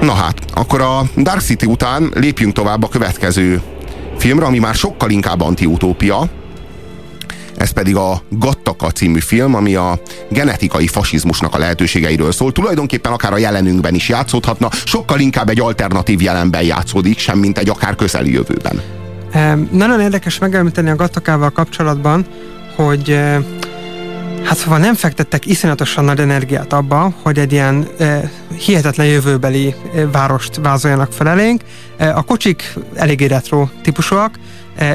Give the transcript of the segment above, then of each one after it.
Na hát, akkor a Dark City után lépjünk tovább a következő filmre, ami már sokkal inkább antiutópia. Ez pedig a Gattaka című film, ami a genetikai fasizmusnak a lehetőségeiről szól. Tulajdonképpen akár a jelenünkben is játszódhatna, sokkal inkább egy alternatív jelenben játszódik, sem mint egy akár közeli jövőben. Nagyon érdekes megemlíteni a Gattakával kapcsolatban, hogy Hát szóval nem fektettek iszonyatosan nagy energiát abba, hogy egy ilyen e, hihetetlen jövőbeli e, várost vázoljanak fel elénk. E, a kocsik eléggé retro típusúak,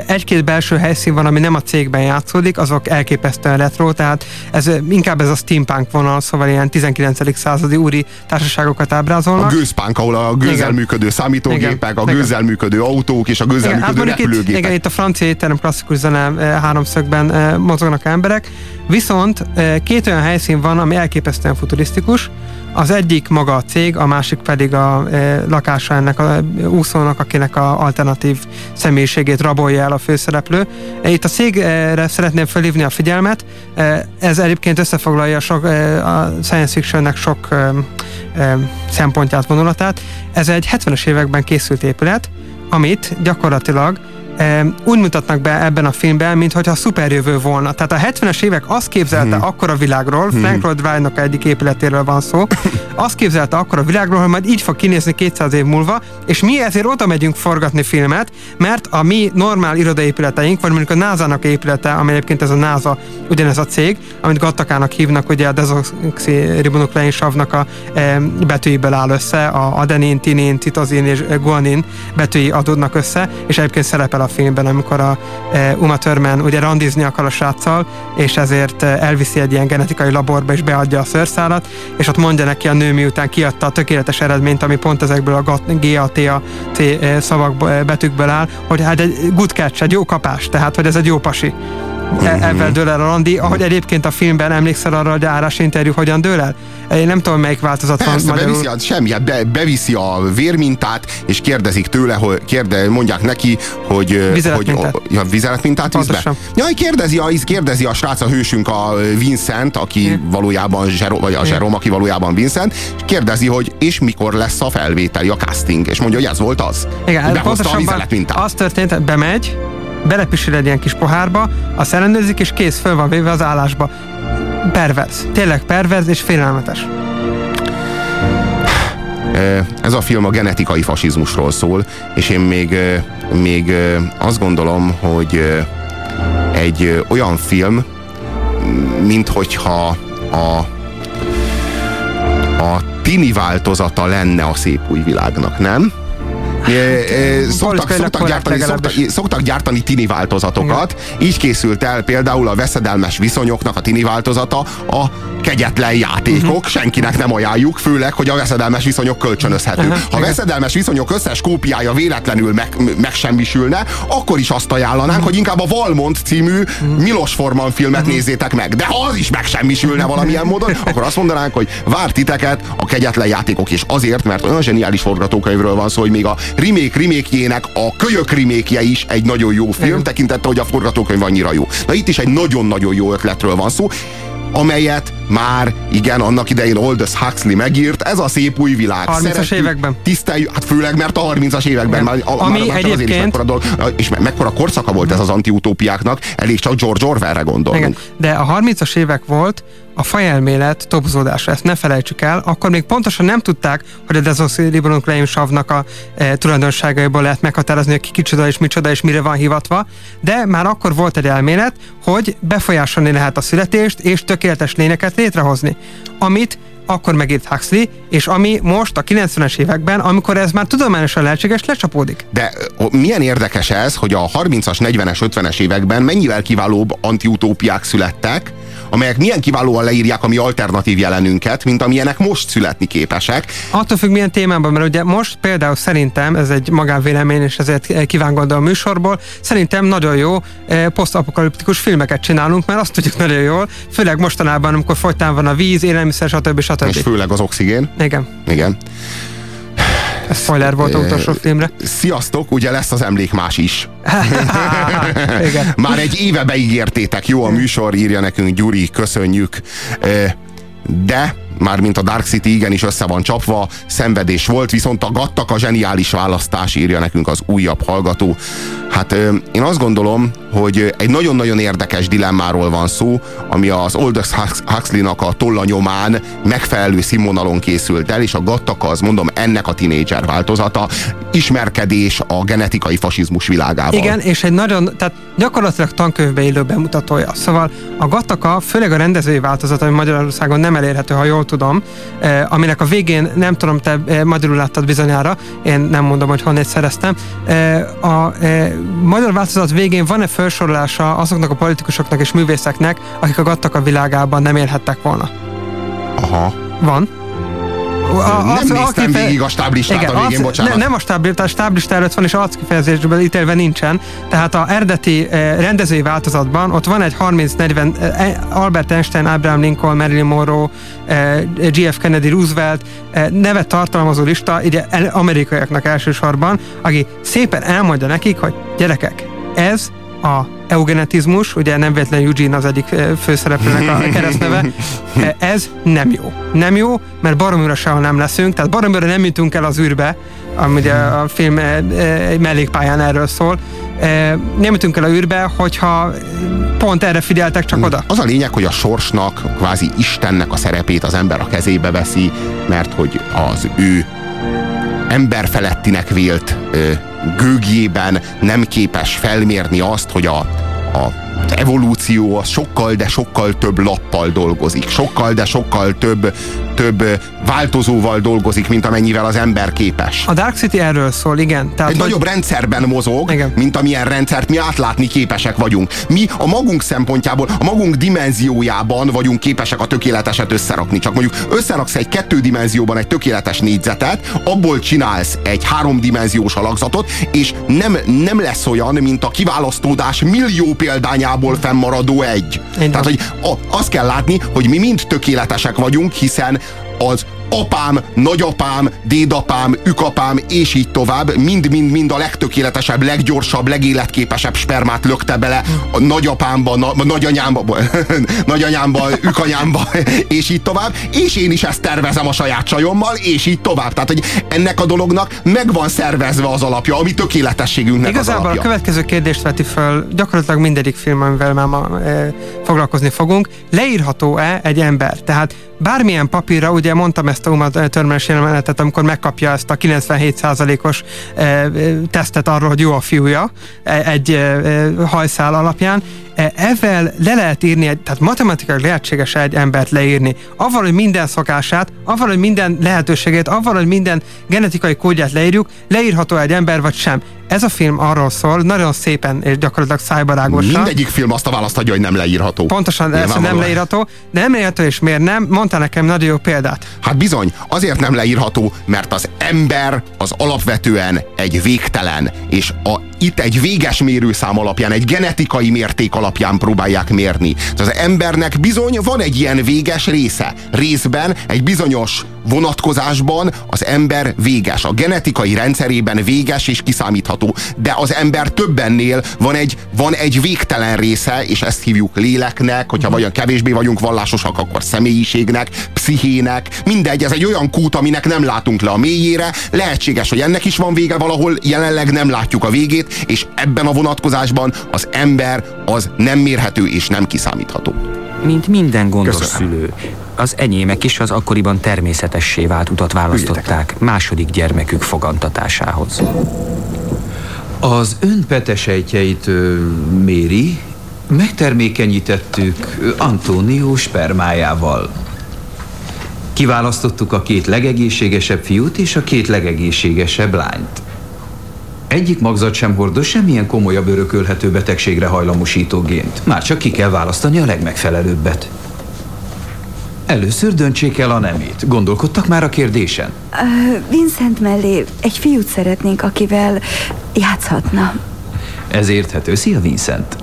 egy-két belső helyszín van, ami nem a cégben játszódik, azok elképesztően retro, tehát ez inkább ez a steampunk vonal, szóval ilyen 19. századi úri társaságokat ábrázolnak. A gőzpánk, ahol a gőzzel igen. működő számítógépek, igen. a gőzzel igen. működő autók és a gőzzel igen, működő hát repülőgépek. Itt, igen, itt a francia étterem klasszikus zene háromszögben mozognak emberek, viszont két olyan helyszín van, ami elképesztően futurisztikus, az egyik maga a cég, a másik pedig a e, lakása ennek a úszónak, akinek a alternatív személyiségét rabolja el a főszereplő. E, itt a cégre szeretném felhívni a figyelmet. E, ez egyébként összefoglalja sok, e, a science fictionnek sok e, e, szempontját, vonulatát. Ez egy 70-es években készült épület, amit gyakorlatilag úgy mutatnak be ebben a filmben, mintha szuperjövő volna. Tehát a 70-es évek azt képzelte hmm. akkor a világról, hmm. Frank Lloyd Wright-nak egyik épületéről van szó, azt képzelte akkor a világról, hogy majd így fog kinézni 200 év múlva, és mi ezért oda megyünk forgatni filmet, mert a mi normál irodaépületeink, vagy mondjuk a NASA-nak épülete, ami egyébként ez a NASA, ugyanez a cég, amit Gattakának hívnak, ugye a dezoxiribonuklein savnak a e, betűiből áll össze, a adenin, tinin, citozin és guanin betűi adódnak össze, és egyébként szerepel a a filmben, amikor a e, Uma Thurman ugye randizni akar a sráccal, és ezért e, elviszi egy ilyen genetikai laborba, és beadja a szőrszálat, és ott mondja neki a nő, miután kiadta a tökéletes eredményt, ami pont ezekből a GATA e, szavak betűkből áll, hogy hát egy good catch, egy jó kapás, tehát hogy ez egy jó pasi. Ebben dől el a randi, ahogy egyébként a filmben emlékszel arra, hogy árás interjú hogyan dől el? Én nem tudom, melyik változat Persze, van magyarul. Beviszi a, semmi, hát be, beviszi a vérmintát, és kérdezik tőle, hogy kérde, mondják neki, hogy... Vizeletmintát. Hogy, ja, vizeletmintát visz be? Ja, kérdezi a, kérdezi a srác, a hősünk, a Vincent, aki Igen. valójában Zserom, vagy a Zserom, aki valójában Vincent, és kérdezi, hogy és mikor lesz a felvételi, a casting, és mondja, hogy ez volt az. Igen, pontosabban az történt, bemegy, belepisül egy ilyen kis pohárba, azt ellenőrzik, és kész, föl van véve az állásba. Perverz. Tényleg perverz és félelmetes. Ez a film a genetikai fasizmusról szól, és én még, még azt gondolom, hogy egy olyan film, mint hogyha a, a tini változata lenne a szép új világnak, nem? Szoktak, szoktak, gyártani, szoktak, szoktak gyártani tini változatokat. Igen. Így készült el például a veszedelmes viszonyoknak a tini változata, a kegyetlen játékok, uh-huh. senkinek nem ajánljuk, főleg, hogy a veszedelmes viszonyok kölcsönözhető. Uh-huh. Ha veszedelmes viszonyok összes kópiája véletlenül meg, megsemmisülne, akkor is azt ajánlanánk, uh-huh. hogy inkább a Valmont című uh-huh. Milos Forman filmet uh-huh. nézzétek meg. De ha az is megsemmisülne valamilyen módon, akkor azt mondanánk, hogy vár titeket a kegyetlen játékok is azért, mert olyan zseniális forgatókönyvről van szó, hogy még a remake remékjének a kölyök remékje is egy nagyon jó film, tekintette, hogy a forgatókönyv annyira jó. Na itt is egy nagyon-nagyon jó ötletről van szó, amelyet már, igen, annak idején Aldous Huxley megírt, ez a szép új világ. 30-as években. Tiszteljük, hát főleg, mert a 30-as években már, Ami már, már egyébként... Is mekkora dolog, és mekkora korszaka volt ez az antiutópiáknak, elég csak George Orwellre gondolunk. Igen. De a 30-as évek volt, a fajelmélet topzódása, ezt ne felejtsük el, akkor még pontosan nem tudták, hogy a dezoxiribonuklein savnak a e, tulajdonságaiból lehet meghatározni, hogy ki kicsoda és micsoda és mire van hivatva, de már akkor volt egy elmélet, hogy befolyásolni lehet a születést és tökéletes lényeket létrehozni, amit akkor megírt Huxley, és ami most a 90-es években, amikor ez már tudományosan lehetséges, lecsapódik. De milyen érdekes ez, hogy a 30-as, 40-es, 50-es években mennyivel kiválóbb antiutópiák születtek, amelyek milyen kiválóan leírják a mi alternatív jelenünket, mint amilyenek most születni képesek. Attól függ milyen témában, mert ugye most például szerintem, ez egy magánvélemény, és ezért kíván gondolom a műsorból, szerintem nagyon jó eh, posztapokaliptikus filmeket csinálunk, mert azt tudjuk nagyon jól, főleg mostanában, amikor folytán van a víz, élelmiszer, stb. stb. És főleg az oxigén. Igen. Igen. Ez spoiler volt a utolsó filmre. Sziasztok, ugye lesz az emlékmás is. Már egy éve beígértétek, jó a műsor, írja nekünk Gyuri, köszönjük. De mármint a Dark City igenis össze van csapva, szenvedés volt, viszont a gattak a zseniális választás, írja nekünk az újabb hallgató. Hát én azt gondolom, hogy egy nagyon-nagyon érdekes dilemmáról van szó, ami az Aldous Huxley-nak a tolla nyomán megfelelő színvonalon készült el, és a Gattaca az mondom ennek a tinédzser változata, ismerkedés a genetikai fasizmus világával. Igen, és egy nagyon, tehát gyakorlatilag tankönyvbe élő bemutatója. Szóval a Gattaca, főleg a rendezői változat, ami Magyarországon nem elérhető, ha jól tudom, eh, aminek a végén, nem tudom, te eh, magyarul láttad bizonyára, én nem mondom, hogy honnét szereztem, eh, a eh, magyar változat végén van-e felsorolása azoknak a politikusoknak és művészeknek, akik a Gattaca világában nem élhettek volna? Aha. Van. A, nem az, néztem kife... végig a stáblistát igen, a végén, az, bocsánat. Ne, nem a stáblista, a stáblista előtt van, és arckifejezésből ítélve nincsen. Tehát a eredeti eh, rendezői változatban ott van egy 30-40 eh, Albert Einstein, Abraham Lincoln, Marilyn Monroe, eh, GF Kennedy, Roosevelt eh, nevet tartalmazó lista, ide amerikaiaknak elsősorban, aki szépen elmondja nekik, hogy gyerekek, ez a eugenetizmus, ugye nem véletlen Eugene az egyik főszereplőnek a keresztneve, ez nem jó. Nem jó, mert baromira sehol nem leszünk, tehát baromira nem jutunk el az űrbe, ami ugye a film egy mellékpályán erről szól, nem jutunk el a űrbe, hogyha pont erre figyeltek csak oda. Az a lényeg, hogy a sorsnak, kvázi Istennek a szerepét az ember a kezébe veszi, mert hogy az ő emberfelettinek vélt gőgjében nem képes felmérni azt, hogy a, a az evolúció az sokkal, de sokkal több lappal dolgozik. Sokkal, de sokkal több, több változóval dolgozik, mint amennyivel az ember képes. A Dark City erről szól, igen. Tehát, Egy hogy... nagyobb rendszerben mozog, igen. mint amilyen rendszert mi átlátni képesek vagyunk. Mi a magunk szempontjából, a magunk dimenziójában vagyunk képesek a tökéleteset összerakni. Csak mondjuk összeraksz egy kettő dimenzióban egy tökéletes négyzetet, abból csinálsz egy háromdimenziós alakzatot, és nem, nem lesz olyan, mint a kiválasztódás millió példányából fennmaradó egy. Én Tehát, hogy a, azt kell látni, hogy mi mind tökéletesek vagyunk, hiszen az apám, nagyapám, dédapám, ükapám, és így tovább, mind-mind-mind a legtökéletesebb, leggyorsabb, legéletképesebb spermát lökte bele a nagyapámba, na, nagyanyámba, nagyanyámba, ükanyámba, és így tovább, és én is ezt tervezem a saját csajommal, és így tovább. Tehát, hogy ennek a dolognak meg van szervezve az alapja, ami tökéletességünknek Igazából az alapja. a következő kérdést veti föl, gyakorlatilag mindegyik film, amivel már ma e, foglalkozni fogunk. Leírható-e egy ember? Tehát bármilyen papírra, ugye mondtam ezt a Uma Thurman-es jelenetet, amikor megkapja ezt a 97%-os e, e, tesztet arról, hogy jó a fiúja e, egy e, hajszál alapján, e, ezzel le lehet írni, tehát matematikai lehetséges egy embert leírni, avval, hogy minden szokását, avval, hogy minden lehetőségét, avval, hogy minden genetikai kódját leírjuk, leírható egy ember vagy sem. Ez a film arról szól, nagyon szépen és gyakorlatilag szájbarágosan. Mindegyik film azt a választ adja, hogy nem leírható. Pontosan, ez nem leírható, de nem leírható, és miért nem? Mondta nekem nagyon jó példát. Hát bizony, azért nem leírható, mert az ember az alapvetően egy végtelen, és a itt egy véges mérőszám alapján, egy genetikai mérték alapján próbálják mérni. Az embernek bizony van egy ilyen véges része. Részben egy bizonyos vonatkozásban az ember véges. A genetikai rendszerében véges és kiszámítható. De az ember többennél van egy, van egy végtelen része, és ezt hívjuk léleknek, hogyha vagy kevésbé vagyunk vallásosak, akkor személyiségnek, pszichének, mindegy, ez egy olyan kút, aminek nem látunk le a mélyére. Lehetséges, hogy ennek is van vége valahol, jelenleg nem látjuk a végét, és ebben a vonatkozásban az ember az nem mérhető és nem kiszámítható. Mint minden gondos Köszönöm. szülő, az enyémek is az akkoriban természetessé vált utat választották második gyermekük fogantatásához. Az ön petesejtjeit méri, megtermékenyítettük Antónió spermájával. Kiválasztottuk a két legegészségesebb fiút és a két legegészségesebb lányt. Egyik magzat sem hordoz semmilyen komolyabb örökölhető betegségre hajlamosító gént. Már csak ki kell választani a legmegfelelőbbet. Először döntsék el a nemét. Gondolkodtak már a kérdésen? Uh, Vincent mellé egy fiút szeretnénk, akivel játszhatna. Ez érthető. Szia, Vincent!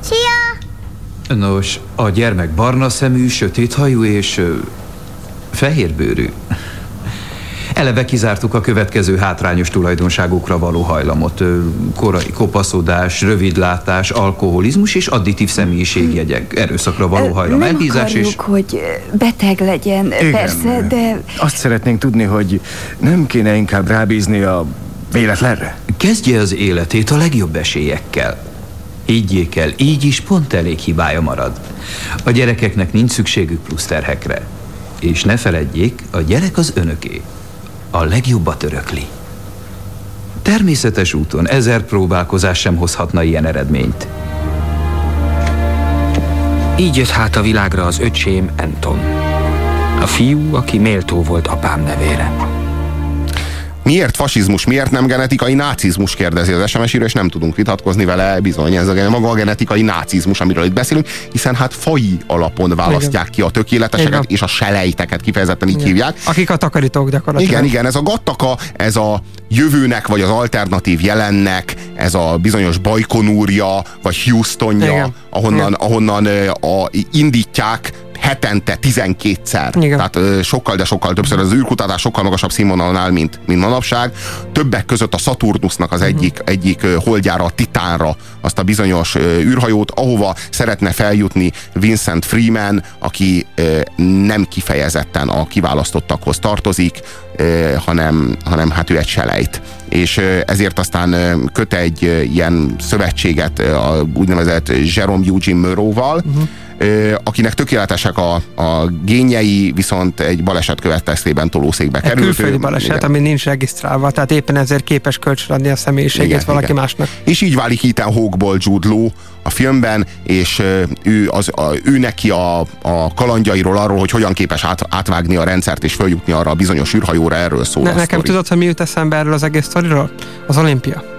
Szia! Nos, a gyermek barna szemű, sötét hajú és uh, fehérbőrű. Eleve kizártuk a következő hátrányos tulajdonságokra való hajlamot. Korai kopaszodás, rövidlátás, alkoholizmus és additív személyiségjegyek, erőszakra való hajlam, Nem elhízás akarjuk, és... hogy beteg legyen, Igen. persze, de Azt szeretnénk tudni, hogy nem kéne inkább rábízni a véletlenre? Kezdje az életét a legjobb esélyekkel. Higgyék el, így is pont elég hibája marad. A gyerekeknek nincs szükségük plusz terhekre. És ne feledjék, a gyerek az önöké. A legjobbat örökli. Természetes úton ezer próbálkozás sem hozhatna ilyen eredményt. Így jött hát a világra az öcsém Anton. A fiú, aki méltó volt apám nevére. Miért fasizmus, miért nem genetikai nácizmus, kérdezi az SMS és nem tudunk vitatkozni vele, bizony, ez a, maga a genetikai nácizmus, amiről itt beszélünk, hiszen hát faji alapon választják Igen. ki a tökéleteseket, Igen. és a selejteket kifejezetten így Igen. hívják. Akik a takarítók gyakorlatilag. Igen, igen, ez a gattaka, ez a jövőnek, vagy az alternatív jelennek, ez a bizonyos Bajkonúrja, vagy Houstonja, Igen. ahonnan, Igen. ahonnan a, indítják hetente 12-szer. Igen. Tehát sokkal, de sokkal többször. Az űrkutatás sokkal magasabb színvonalnál, mint, mint manapság. Többek között a Saturnusnak az egyik, egyik ö, holdjára, a Titánra, azt a bizonyos űrhajót, ahova szeretne feljutni Vincent Freeman, aki nem kifejezetten a kiválasztottakhoz tartozik, hanem, hanem hát ő egy selejt. És ezért aztán köt egy ilyen szövetséget a úgynevezett Jerome Eugene Murrow-val, uh-huh akinek tökéletesek a, a génjei, viszont egy baleset következtében tolószékbe Egy került. külföldi baleset, igen. ami nincs regisztrálva, tehát éppen ezért képes kölcsönadni a személyiségét Igen, valaki igen. másnak. És így válik Ethan Hawkeból Jude Law a filmben, és ő, az, a, ő neki a, a kalandjairól arról, hogy hogyan képes át, átvágni a rendszert és följutni arra a bizonyos űrhajóra, erről szól Ne, nekem sztori. tudod, hogy mi jut eszembe erről az egész sztoriról? Az olimpia.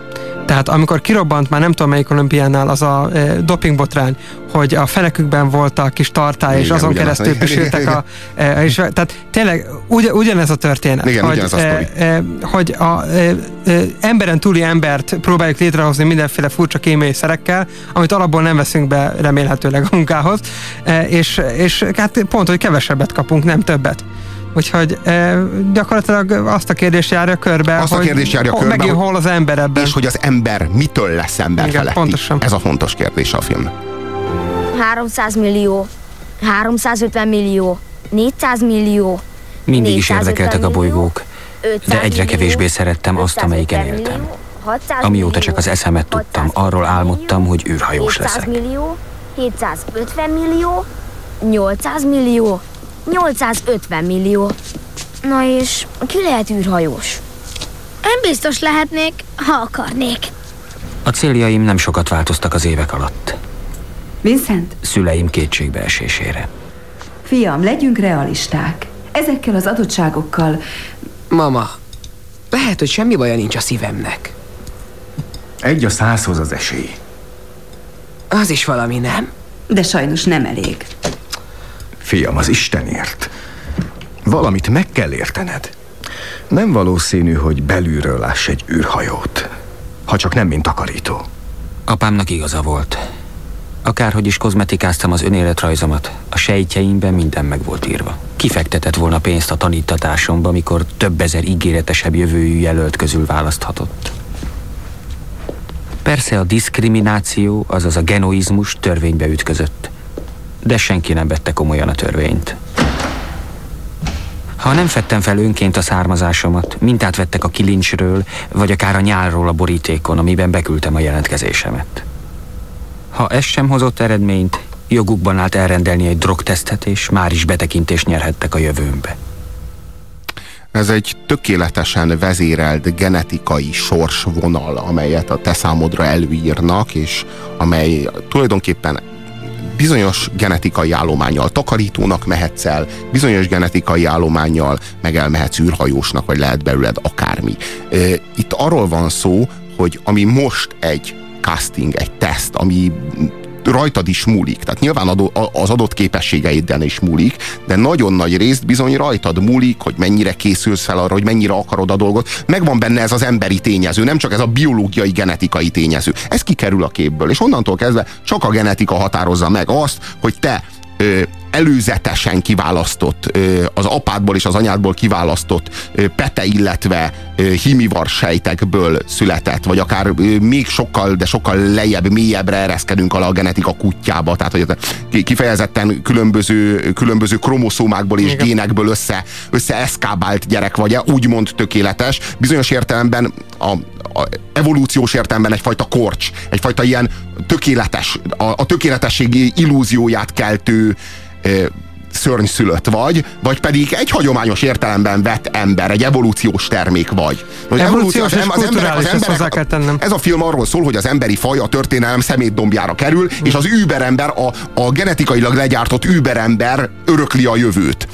Tehát amikor kirobbant már nem tudom melyik olimpiánál az a e, dopingbotrány, hogy a fenekükben volt a kis tartály, és Igen, azon ugyanaz. keresztül pisültek a... E, és, tehát tényleg ugy, ugyanez a történet. Igen, hogy, a e, e, hogy a e, e, emberen túli embert próbáljuk létrehozni mindenféle furcsa kémiai szerekkel, amit alapból nem veszünk be remélhetőleg a munkához, e, és, és hát pont, hogy kevesebbet kapunk, nem többet. Úgyhogy e, gyakorlatilag azt a kérdést járja körbe, Azt a hogy kérdést járja hol, körbe, megint hogy- hol az ember ebben. És hogy az ember mitől lesz ember Igen, feletti. pontosan. Ez a fontos kérdés a filmnek. 300 millió, 350 millió, 400 millió, Mindig is 450 érdekeltek a millió, bolygók, 500 de egyre millió, kevésbé szerettem azt, 550 amelyiken éltem. millió, 600 Amióta csak az eszemet tudtam, 650 arról álmodtam, hogy űrhajós 700 leszek. millió, 750 millió, 800 millió, 850 millió. Na és ki lehet űrhajós? Én biztos lehetnék, ha akarnék. A céljaim nem sokat változtak az évek alatt. Vincent, Szüleim kétségbeesésére. fiam, legyünk realisták. Ezekkel az adottságokkal Mama, lehet, hogy semmi baja nincs a szívemnek. Egy a százhoz az esély. Az is valami, nem? De sajnos nem elég. Fiam, az Istenért. Valamit meg kell értened. Nem valószínű, hogy belülről láss egy űrhajót. Ha csak nem, mint takarító. Apámnak igaza volt. Akárhogy is kozmetikáztam az önéletrajzomat, a sejtjeimben minden meg volt írva. Kifektetett volna pénzt a tanítatásomba, mikor több ezer ígéretesebb jövőjű jelölt közül választhatott. Persze a diszkrimináció, azaz a genoizmus törvénybe ütközött. De senki nem vette komolyan a törvényt. Ha nem fettem fel önként a származásomat, mintát vettek a kilincsről, vagy akár a nyálról a borítékon, amiben beküldtem a jelentkezésemet. Ha ez sem hozott eredményt, jogukban állt elrendelni egy drogtesztet, és már is betekintést nyerhettek a jövőmbe. Ez egy tökéletesen vezérelt genetikai sorsvonal, amelyet a te számodra előírnak, és amely tulajdonképpen bizonyos genetikai állományjal takarítónak mehetsz el, bizonyos genetikai állományjal meg elmehetsz űrhajósnak, vagy lehet belőled akármi. Itt arról van szó, hogy ami most egy casting, egy teszt, ami rajtad is múlik. Tehát nyilván az adott képességeiden is múlik, de nagyon nagy részt bizony rajtad múlik, hogy mennyire készülsz fel arra, hogy mennyire akarod a dolgot. Megvan benne ez az emberi tényező, nem csak ez a biológiai, genetikai tényező. Ez kikerül a képből, és onnantól kezdve csak a genetika határozza meg azt, hogy te előzetesen kiválasztott, az apádból és az anyádból kiválasztott pete, illetve himivar sejtekből született, vagy akár még sokkal, de sokkal lejjebb, mélyebbre ereszkedünk alá a genetika kutyába, tehát hogy kifejezetten különböző, különböző kromoszómákból és Igen. génekből össze, össze eszkábált gyerek vagy, úgymond tökéletes, bizonyos értelemben a, a evolúciós értelemben egyfajta korcs, egyfajta ilyen tökéletes, a, a tökéletesség illúzióját keltő szörnyszülött vagy, vagy pedig egy hagyományos értelemben vett ember, egy evolúciós termék vagy. Hogy evolúciós az, az, emberek, az emberek, kell tennem. Ez a film arról szól, hogy az emberi faj a történelem szemétdombjára kerül, hmm. és az überember, a, a genetikailag legyártott überember örökli a jövőt.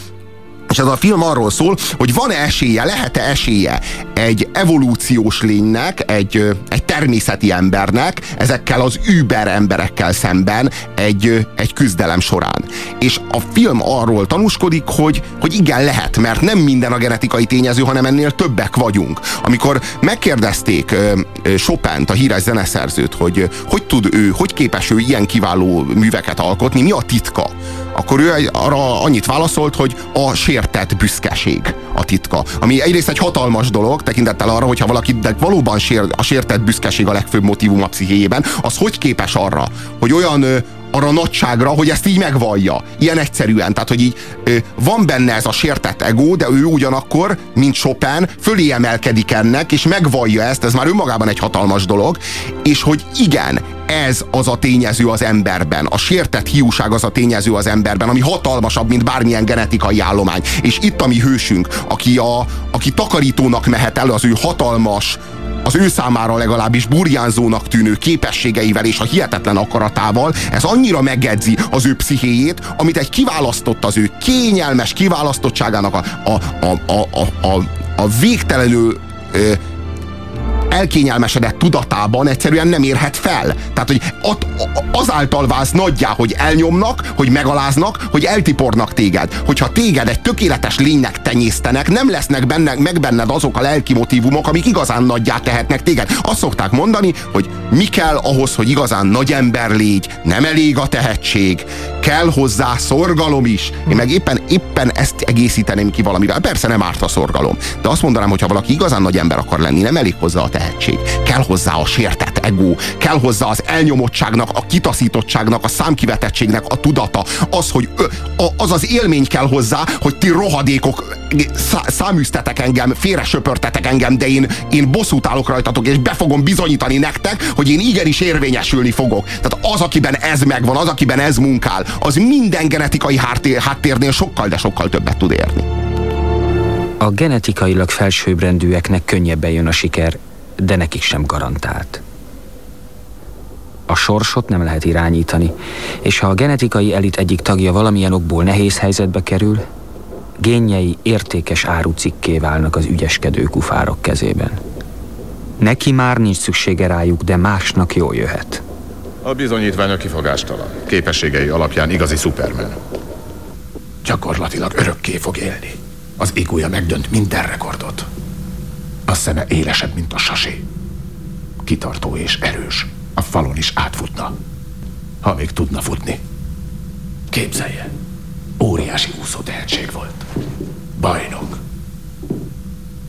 És ez a film arról szól, hogy van-e esélye, lehet-e esélye egy evolúciós lénynek, egy, egy természeti embernek ezekkel az über emberekkel szemben egy, egy küzdelem során. És a film arról tanúskodik, hogy, hogy igen, lehet, mert nem minden a genetikai tényező, hanem ennél többek vagyunk. Amikor megkérdezték Chopin-t, a híres zeneszerzőt, hogy hogy tud ő, hogy képes ő ilyen kiváló műveket alkotni, mi a titka? Akkor ő arra annyit válaszolt, hogy a sértett büszkeség a titka. Ami egyrészt egy hatalmas dolog, tekintettel arra, hogyha valaki de valóban sér, a sértett büszkeség a legfőbb motivum a pszichéjében, az hogy képes arra, hogy olyan arra nagyságra, hogy ezt így megvallja. Ilyen egyszerűen. Tehát, hogy így van benne ez a sértett ego, de ő ugyanakkor, mint Chopin, fölé emelkedik ennek, és megvallja ezt, ez már önmagában egy hatalmas dolog, és hogy igen, ez az a tényező az emberben, a sértett hiúság az a tényező az emberben, ami hatalmasabb, mint bármilyen genetikai állomány. És itt a mi hősünk, aki, a, aki takarítónak mehet el az ő hatalmas, az ő számára legalábbis burjánzónak tűnő képességeivel és a hihetetlen akaratával, ez annyira megedzi az ő pszichéjét, amit egy kiválasztott az ő kényelmes kiválasztottságának a, a, a, a, a, a, a végtelenül elkényelmesedett tudatában egyszerűen nem érhet fel. Tehát, hogy azáltal válsz nagyjá, hogy elnyomnak, hogy megaláznak, hogy eltipornak téged. Hogyha téged egy tökéletes lénynek tenyésztenek, nem lesznek benne, meg benned azok a lelki motivumok, amik igazán nagyjá tehetnek téged. Azt szokták mondani, hogy mi kell ahhoz, hogy igazán nagy ember légy, nem elég a tehetség, kell hozzá szorgalom is. Én meg éppen, éppen ezt egészíteném ki valamivel. Persze nem árt a szorgalom, de azt mondanám, hogy ha valaki igazán nagy ember akar lenni, nem elég hozzá a tehetség. Kell hozzá a sértett ego, kell hozzá az elnyomottságnak, a kitaszítottságnak, a számkivetettségnek a tudata, az, hogy az az élmény kell hozzá, hogy ti rohadékok szá, száműztetek engem, félre söpörtetek engem, de én, én bosszút állok rajtatok, és be fogom bizonyítani nektek, hogy én igenis érvényesülni fogok. Tehát az, akiben ez megvan, az, akiben ez munkál, az minden genetikai háttér, háttérnél sokkal, de sokkal többet tud érni. A genetikailag felsőbbrendűeknek könnyebben jön a siker, de nekik sem garantált. A sorsot nem lehet irányítani, és ha a genetikai elit egyik tagja valamilyen okból nehéz helyzetbe kerül, génjei értékes árucikké válnak az ügyeskedő kufárok kezében. Neki már nincs szüksége rájuk, de másnak jól jöhet. A bizonyítványa kifogástalan. Képességei alapján igazi szupermen. Gyakorlatilag örökké fog élni. Az igúja megdönt minden rekordot. A szeme élesebb, mint a sasé. Kitartó és erős. A falon is átfutna. Ha még tudna futni. Képzelje. Óriási úszó tehetség volt. Bajnok.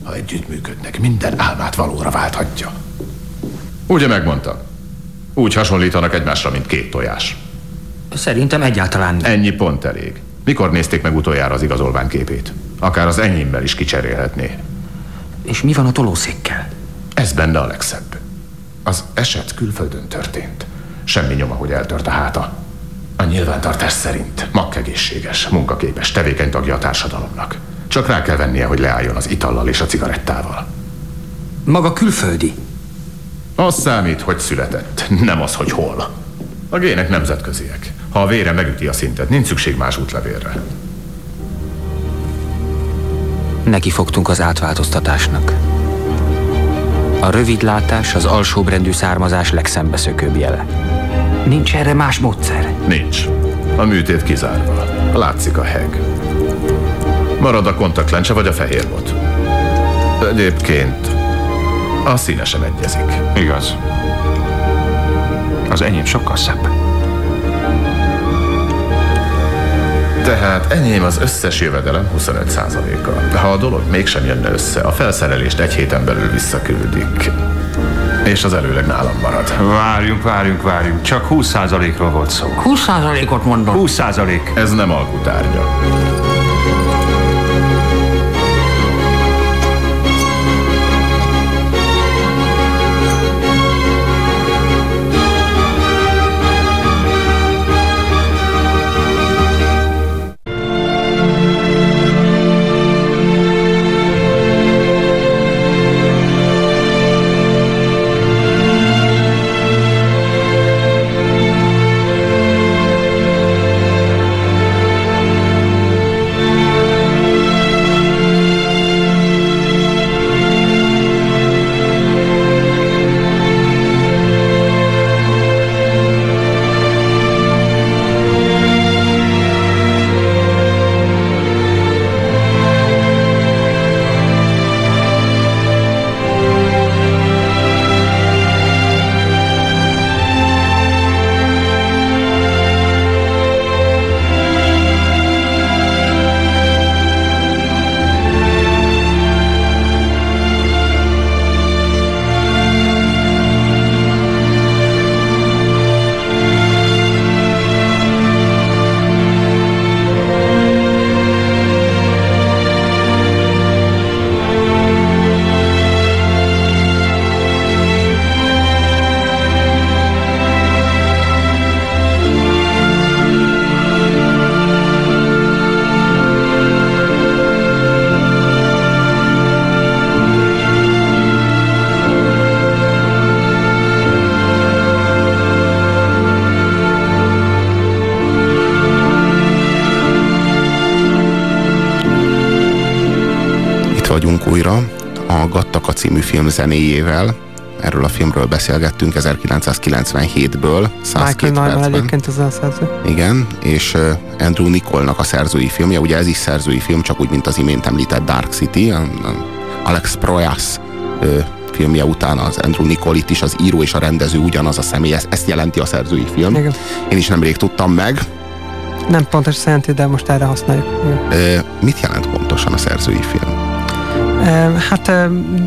Ha együttműködnek, minden álmát valóra válthatja. Ugye megmondtam? Úgy hasonlítanak egymásra, mint két tojás. Szerintem egyáltalán... Ennyi pont elég. Mikor nézték meg utoljára az igazolvány képét? Akár az enyémmel is kicserélhetné. És mi van a tolószékkel? Ez benne a legszebb. Az eset külföldön történt. Semmi nyoma, hogy eltört a háta. A nyilvántartás szerint makkegészséges, munkaképes, tevékeny tagja a társadalomnak. Csak rá kell vennie, hogy leálljon az itallal és a cigarettával. Maga külföldi? Az számít, hogy született, nem az, hogy hol. A gének nemzetköziek. Ha a vére megüti a szintet, nincs szükség más útlevélre. Neki fogtunk az átváltoztatásnak. A rövidlátás az alsóbrendű származás legszembeszökőbb jele. Nincs erre más módszer? Nincs. A műtét kizárva. Látszik a heg. Marad a kontaktlencse vagy a fehér bot. Egyébként a színe sem egyezik. Igaz. Az enyém sokkal szebb. Tehát enyém az összes jövedelem 25%-a. Ha a dolog mégsem jönne össze, a felszerelést egy héten belül visszaküldik. És az előleg nálam marad. Várjunk, várjunk, várjunk. Csak 20%-ról volt szó. 20%-ot mondom. 20%. Ez nem alkutárgya. Film zenéjével. Erről a filmről beszélgettünk 1997-ből. Michael Nyman egyébként az a szerző. Igen, és Andrew Nicolnak a szerzői filmje, ugye ez is szerzői film, csak úgy, mint az imént említett Dark City, Alex Proyas filmje után az Andrew Nicol itt is az író és a rendező ugyanaz a személy, ezt jelenti a szerzői film. Igen. Én is nemrég tudtam meg. Nem pontos jelenti, de most erre használjuk. Igen. Mit jelent pontosan a szerzői film? Hát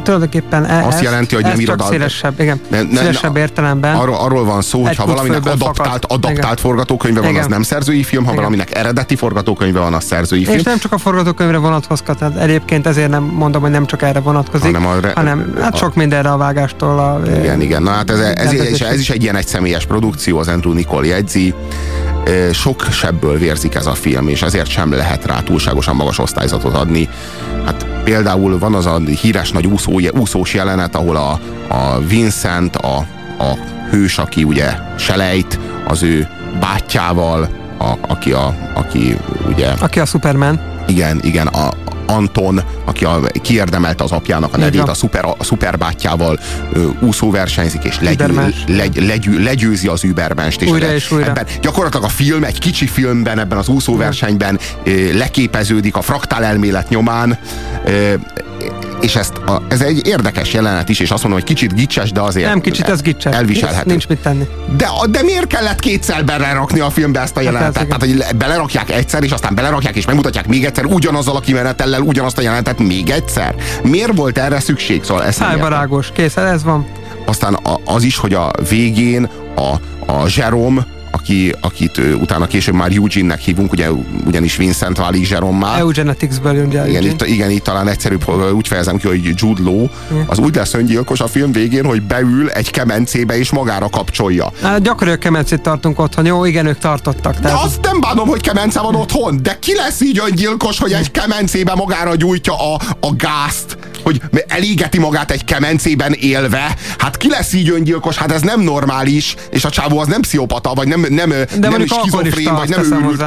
tulajdonképpen e, Azt jelenti, hogy nem írod szélesebb, igen, ne, ne, szélesebb értelemben. Arról, arról van szó, hogy ha valaminek adaptált, adaptált forgatókönyve van, igen. az nem szerzői film, ha igen. valaminek eredeti forgatókönyve van, az szerzői film. És nem csak a forgatókönyvre vonatkozhat, tehát egyébként ezért nem mondom, hogy nem csak erre vonatkozik, hanem, a, hanem hát a, sok mindenre a vágástól. A, igen, igen. Na hát ez, ez, ez, ez is egy ilyen egyszemélyes produkció, az Andrew Nicole jegyzi sok sebből vérzik ez a film, és ezért sem lehet rá túlságosan magas osztályzatot adni. Hát például van az a híres nagy úszó, úszós jelenet, ahol a, a Vincent, a, a hős, aki ugye selejt, az ő bátyjával, a, aki, a, aki ugye... Aki a Superman. Igen, igen, a, Anton, aki a, kiérdemelte az apjának a nevét, a, szuper, a szuperbátyjával úszó versenyzik, és legyő, legy, legyő, legyőzi az Übermenst. És, újra és újra. Ebben, gyakorlatilag a film egy kicsi filmben, ebben az úszóversenyben leképeződik a fraktál elmélet nyomán, és ezt a, ez egy érdekes jelenet is, és azt mondom, hogy kicsit gicses, de azért Nem kicsit, ez gicses. Elviselhető. Nincs mit tenni. De, de miért kellett kétszer belerakni a filmbe ezt a hát jelenetet? Hát Tehát, hogy belerakják egyszer, és aztán belerakják, és megmutatják még egyszer ugyanazzal a kimenetellel ugyanazt a jelenetet még egyszer? Miért volt erre szükség? Szóval ez Szájbarágos, kész, ez van. Aztán az is, hogy a végén a, a Jerome aki, akit utána később már Eugene-nek hívunk, ugye, ugyanis Vincent válik Jerome-má. Eugenetics-ből jön igen, itt, igen, itt talán egyszerűbb, úgy fejezem ki, hogy Jude Law, az úgy lesz öngyilkos a film végén, hogy beül egy kemencébe és magára kapcsolja. Hát gyakori a kemencét tartunk otthon, jó, igen, ők tartottak. Tehát... De azt nem bánom, hogy kemence van otthon, de ki lesz így öngyilkos, hogy egy kemencébe magára gyújtja a, a gázt? Hogy elégeti magát egy kemencében élve, hát ki lesz így öngyilkos, hát ez nem normális, és a csávó az nem pszichopata, vagy nem, nem, De nem is skizofrén, vagy nem őrült.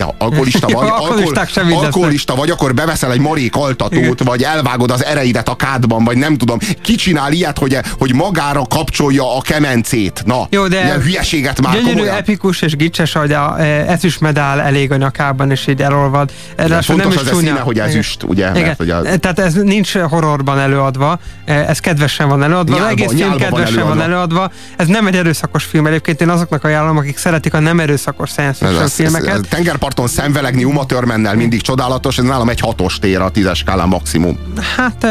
De alkoholista vagy, alkohol, alkoholista vagy, akkor beveszel egy marék altatót, vagy elvágod az ereidet a kádban, vagy nem tudom. Ki csinál ilyet, hogy, hogy magára kapcsolja a kemencét? Na, Jó, de ilyen hülyeséget már gyönyörű, komolyan. epikus és gicses, hogy a e, medál elég a nyakában, és így elolvad. Igen, fontos nem is az a színe, hogy ezüst, ugye? Igen. Mert, hogy a... Tehát ez nincs horrorban előadva, e, ez kedvesen van előadva, nyálba, egész film kedvesen van előadva. van előadva. Ez nem egy erőszakos film egyébként, én azoknak ajánlom, akik szeretik a nem erőszakos science fiction filmeket. Ez, ez, tengerparton szemvelegni Uma Thurmannel mindig csodálatos, ez nálam egy hatos tér a tízes skálán maximum. Hát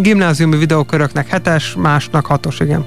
gimnáziumi videóköröknek hetes, másnak hatos, igen.